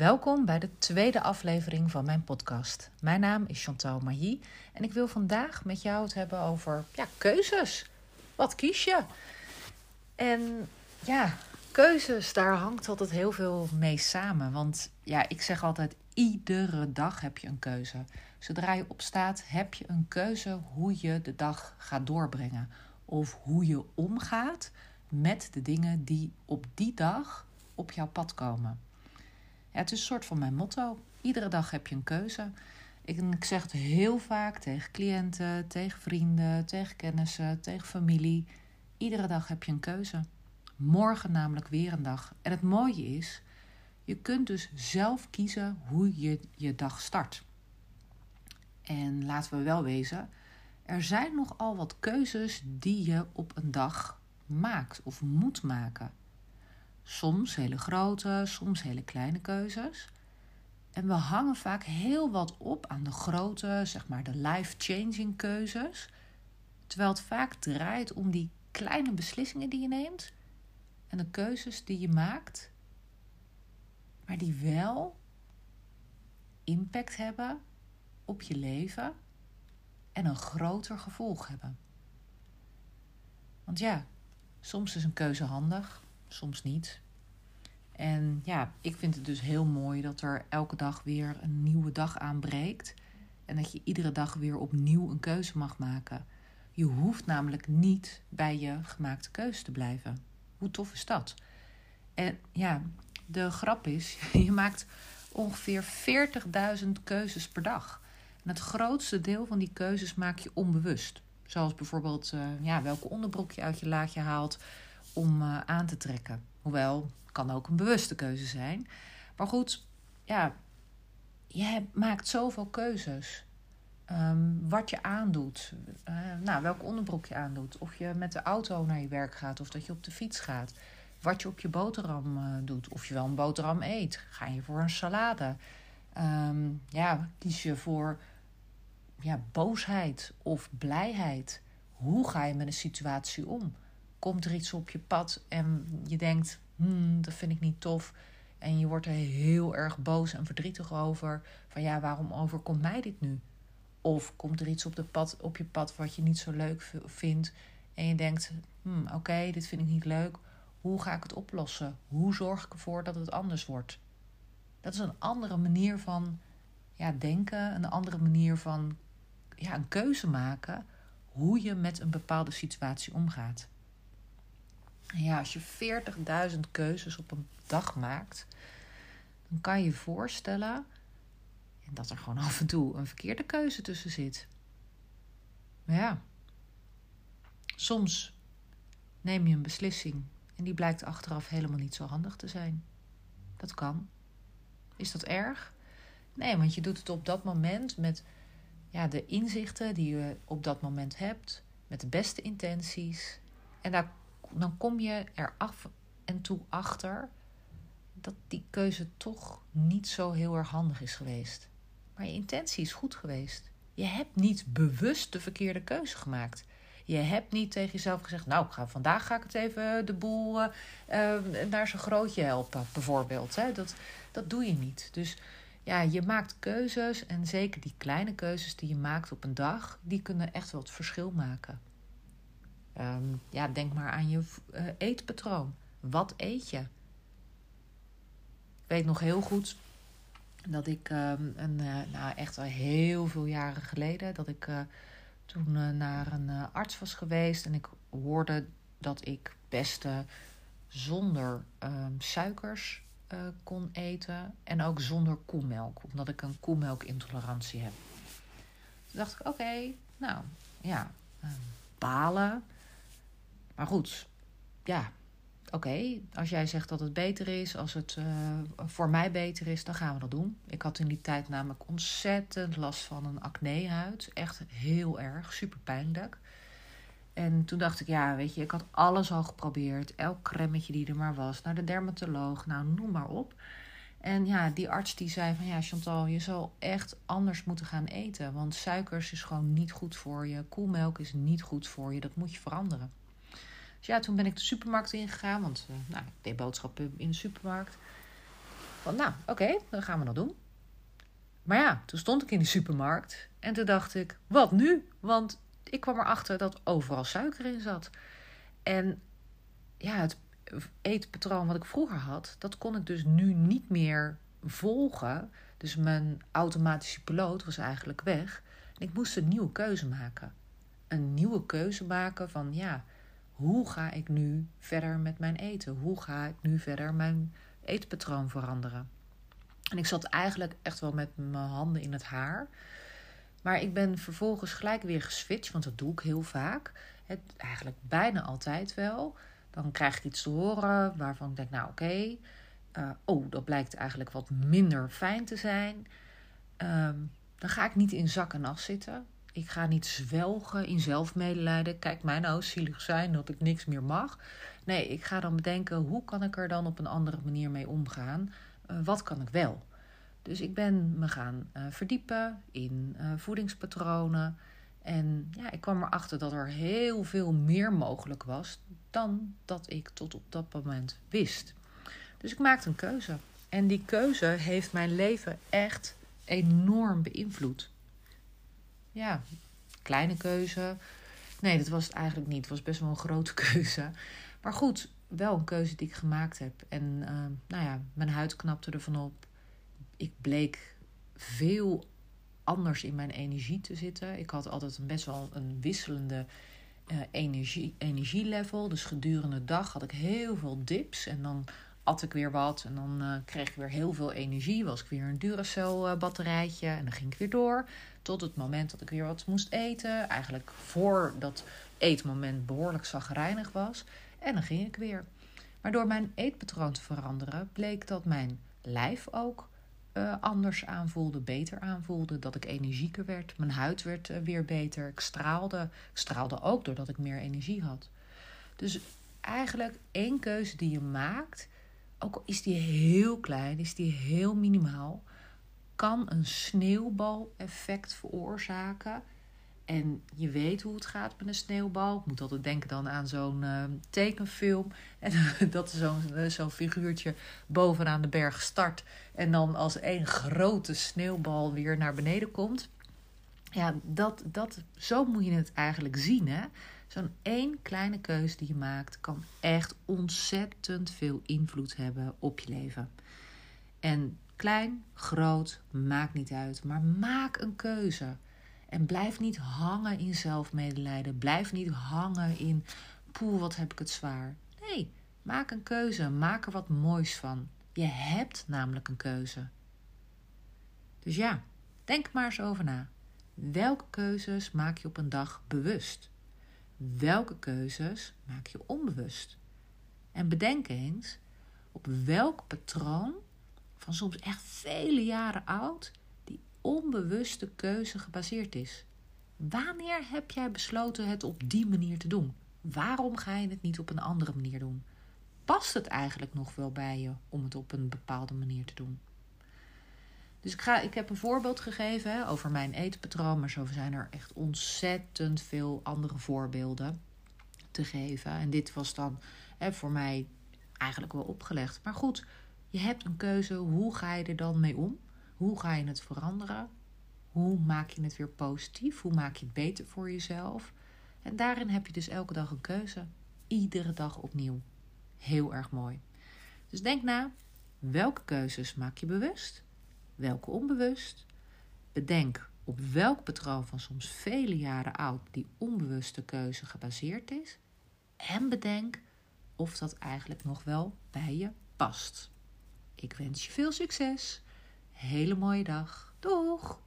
Welkom bij de tweede aflevering van mijn podcast. Mijn naam is Chantal Mailly en ik wil vandaag met jou het hebben over ja, keuzes. Wat kies je? En ja, keuzes, daar hangt altijd heel veel mee samen. Want ja, ik zeg altijd, iedere dag heb je een keuze. Zodra je opstaat, heb je een keuze hoe je de dag gaat doorbrengen. Of hoe je omgaat met de dingen die op die dag op jouw pad komen. Het is een soort van mijn motto. Iedere dag heb je een keuze. Ik, ik zeg het heel vaak tegen cliënten, tegen vrienden, tegen kennissen, tegen familie. Iedere dag heb je een keuze. Morgen namelijk weer een dag. En het mooie is, je kunt dus zelf kiezen hoe je je dag start. En laten we wel wezen, er zijn nogal wat keuzes die je op een dag maakt of moet maken. Soms hele grote, soms hele kleine keuzes. En we hangen vaak heel wat op aan de grote, zeg maar de life-changing keuzes. Terwijl het vaak draait om die kleine beslissingen die je neemt en de keuzes die je maakt, maar die wel impact hebben op je leven en een groter gevolg hebben. Want ja, soms is een keuze handig, soms niet. En ja, ik vind het dus heel mooi dat er elke dag weer een nieuwe dag aanbreekt. En dat je iedere dag weer opnieuw een keuze mag maken. Je hoeft namelijk niet bij je gemaakte keuze te blijven. Hoe tof is dat? En ja, de grap is, je maakt ongeveer 40.000 keuzes per dag. En het grootste deel van die keuzes maak je onbewust. Zoals bijvoorbeeld uh, ja, welke onderbroek je uit je laadje haalt om uh, aan te trekken. Hoewel, kan ook een bewuste keuze zijn. Maar goed, ja, je maakt zoveel keuzes. Um, wat je aandoet, uh, nou, welke onderbroek je aandoet, of je met de auto naar je werk gaat of dat je op de fiets gaat, wat je op je boterham uh, doet, of je wel een boterham eet, ga je voor een salade, um, ja, kies je voor ja, boosheid of blijheid. Hoe ga je met een situatie om? Komt er iets op je pad en je denkt, hmm, dat vind ik niet tof. En je wordt er heel erg boos en verdrietig over. Van ja, waarom overkomt mij dit nu? Of komt er iets op, de pad, op je pad wat je niet zo leuk vindt. En je denkt, hmm, oké, dit vind ik niet leuk. Hoe ga ik het oplossen? Hoe zorg ik ervoor dat het anders wordt? Dat is een andere manier van ja, denken. Een andere manier van ja, een keuze maken. Hoe je met een bepaalde situatie omgaat. Ja, als je 40.000 keuzes op een dag maakt, dan kan je je voorstellen dat er gewoon af en toe een verkeerde keuze tussen zit. Maar ja, soms neem je een beslissing en die blijkt achteraf helemaal niet zo handig te zijn. Dat kan. Is dat erg? Nee, want je doet het op dat moment met ja, de inzichten die je op dat moment hebt, met de beste intenties. En daar, dan kom je er af en toe achter dat die keuze toch niet zo heel erg handig is geweest. Maar je intentie is goed geweest. Je hebt niet bewust de verkeerde keuze gemaakt. Je hebt niet tegen jezelf gezegd: Nou, ik ga, vandaag ga ik het even de boel uh, naar zijn grootje helpen, bijvoorbeeld. Hè? Dat, dat doe je niet. Dus ja, je maakt keuzes. En zeker die kleine keuzes die je maakt op een dag, die kunnen echt wel het verschil maken. Um, ja, denk maar aan je uh, eetpatroon. Wat eet je? Ik weet nog heel goed dat ik ehm, een, uh, nou echt al heel veel jaren geleden, dat ik uh, toen naar een arts was geweest en ik hoorde dat ik best zonder um, suikers kon eten en ook zonder koemelk, omdat ik een koemelkintolerantie heb. Toen dacht ik, oké, nou ja, balen. Maar goed, ja, oké, als jij zegt dat het beter is, als het uh, voor mij beter is, dan gaan we dat doen. Ik had in die tijd namelijk ontzettend last van een acnehuid. Echt heel erg, super pijnlijk. En toen dacht ik, ja, weet je, ik had alles al geprobeerd. Elk cremmetje die er maar was. Naar de dermatoloog, nou, noem maar op. En ja, die arts die zei van, ja, Chantal, je zal echt anders moeten gaan eten. Want suikers is gewoon niet goed voor je. Koelmelk is niet goed voor je. Dat moet je veranderen. Dus ja, toen ben ik de supermarkt ingegaan, want uh, nou, ik deed boodschappen in de supermarkt. Van nou, oké, dan gaan we dat doen. Maar ja, toen stond ik in de supermarkt en toen dacht ik, wat nu? Want ik kwam erachter dat overal suiker in zat. En ja, het eetpatroon wat ik vroeger had, dat kon ik dus nu niet meer volgen. Dus mijn automatische piloot was eigenlijk weg. En ik moest een nieuwe keuze maken. Een nieuwe keuze maken van ja, hoe ga ik nu verder met mijn eten? Hoe ga ik nu verder mijn eetpatroon veranderen? En ik zat eigenlijk echt wel met mijn handen in het haar. Maar ik ben vervolgens gelijk weer geswitcht, want dat doe ik heel vaak. Eigenlijk bijna altijd wel. Dan krijg ik iets te horen waarvan ik denk, nou oké. Eh, oh, dat blijkt eigenlijk wat minder fijn te zijn. Ehm, dan ga ik niet in zak en zitten. Ik ga niet zwelgen in zelfmedelijden. Kijk, mij nou zielig zijn dat ik niks meer mag. Nee, ik ga dan bedenken hoe kan ik er dan op een andere manier mee omgaan. Uh, wat kan ik wel? Dus ik ben me gaan uh, verdiepen in uh, voedingspatronen. En ja, ik kwam erachter dat er heel veel meer mogelijk was dan dat ik tot op dat moment wist. Dus ik maakte een keuze. En die keuze heeft mijn leven echt enorm beïnvloed. Ja, kleine keuze. Nee, dat was het eigenlijk niet. Het was best wel een grote keuze. Maar goed, wel een keuze die ik gemaakt heb. En uh, nou ja, mijn huid knapte ervan op. Ik bleek veel anders in mijn energie te zitten. Ik had altijd een best wel een wisselende uh, energie, energielevel. Dus gedurende de dag had ik heel veel dips. En dan at ik weer wat. En dan uh, kreeg ik weer heel veel energie. Was ik weer een Duracell batterijtje. En dan ging ik weer door. Tot het moment dat ik weer wat moest eten. Eigenlijk voor dat eetmoment behoorlijk zagrijnig was. En dan ging ik weer. Maar door mijn eetpatroon te veranderen, bleek dat mijn lijf ook uh, anders aanvoelde, beter aanvoelde. Dat ik energieker werd. Mijn huid werd weer beter. Ik straalde. Straalde ook doordat ik meer energie had. Dus eigenlijk één keuze die je maakt, ook al is die heel klein, is die heel minimaal, kan een sneeuwbaleffect veroorzaken. En je weet hoe het gaat met een sneeuwbal. Ik moet altijd denken dan aan zo'n uh, tekenfilm. En dat zo'n zo'n figuurtje bovenaan de berg start. En dan als één grote sneeuwbal weer naar beneden komt. Ja, dat, dat, zo moet je het eigenlijk zien. Hè? Zo'n één kleine keuze die je maakt kan echt ontzettend veel invloed hebben op je leven. En klein, groot, maakt niet uit. Maar maak een keuze. En blijf niet hangen in zelfmedelijden. Blijf niet hangen in, poeh, wat heb ik het zwaar. Nee, maak een keuze. Maak er wat moois van. Je hebt namelijk een keuze. Dus ja, denk maar eens over na. Welke keuzes maak je op een dag bewust? Welke keuzes maak je onbewust? En bedenk eens op welk patroon van soms echt vele jaren oud die onbewuste keuze gebaseerd is. Wanneer heb jij besloten het op die manier te doen? Waarom ga je het niet op een andere manier doen? Past het eigenlijk nog wel bij je om het op een bepaalde manier te doen? Dus ik, ga, ik heb een voorbeeld gegeven hè, over mijn eetpatroon, maar zo zijn er echt ontzettend veel andere voorbeelden te geven. En dit was dan hè, voor mij eigenlijk wel opgelegd. Maar goed, je hebt een keuze. Hoe ga je er dan mee om? Hoe ga je het veranderen? Hoe maak je het weer positief? Hoe maak je het beter voor jezelf? En daarin heb je dus elke dag een keuze. Iedere dag opnieuw. Heel erg mooi. Dus denk na, welke keuzes maak je bewust? Welke onbewust. Bedenk op welk patroon van soms vele jaren oud die onbewuste keuze gebaseerd is. En bedenk of dat eigenlijk nog wel bij je past. Ik wens je veel succes. Hele mooie dag. Doeg!